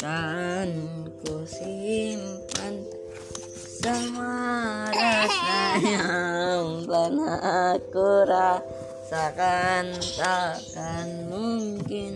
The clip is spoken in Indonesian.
dan ku simpan semua rasa yang pernah aku rasakan. Takkan mungkin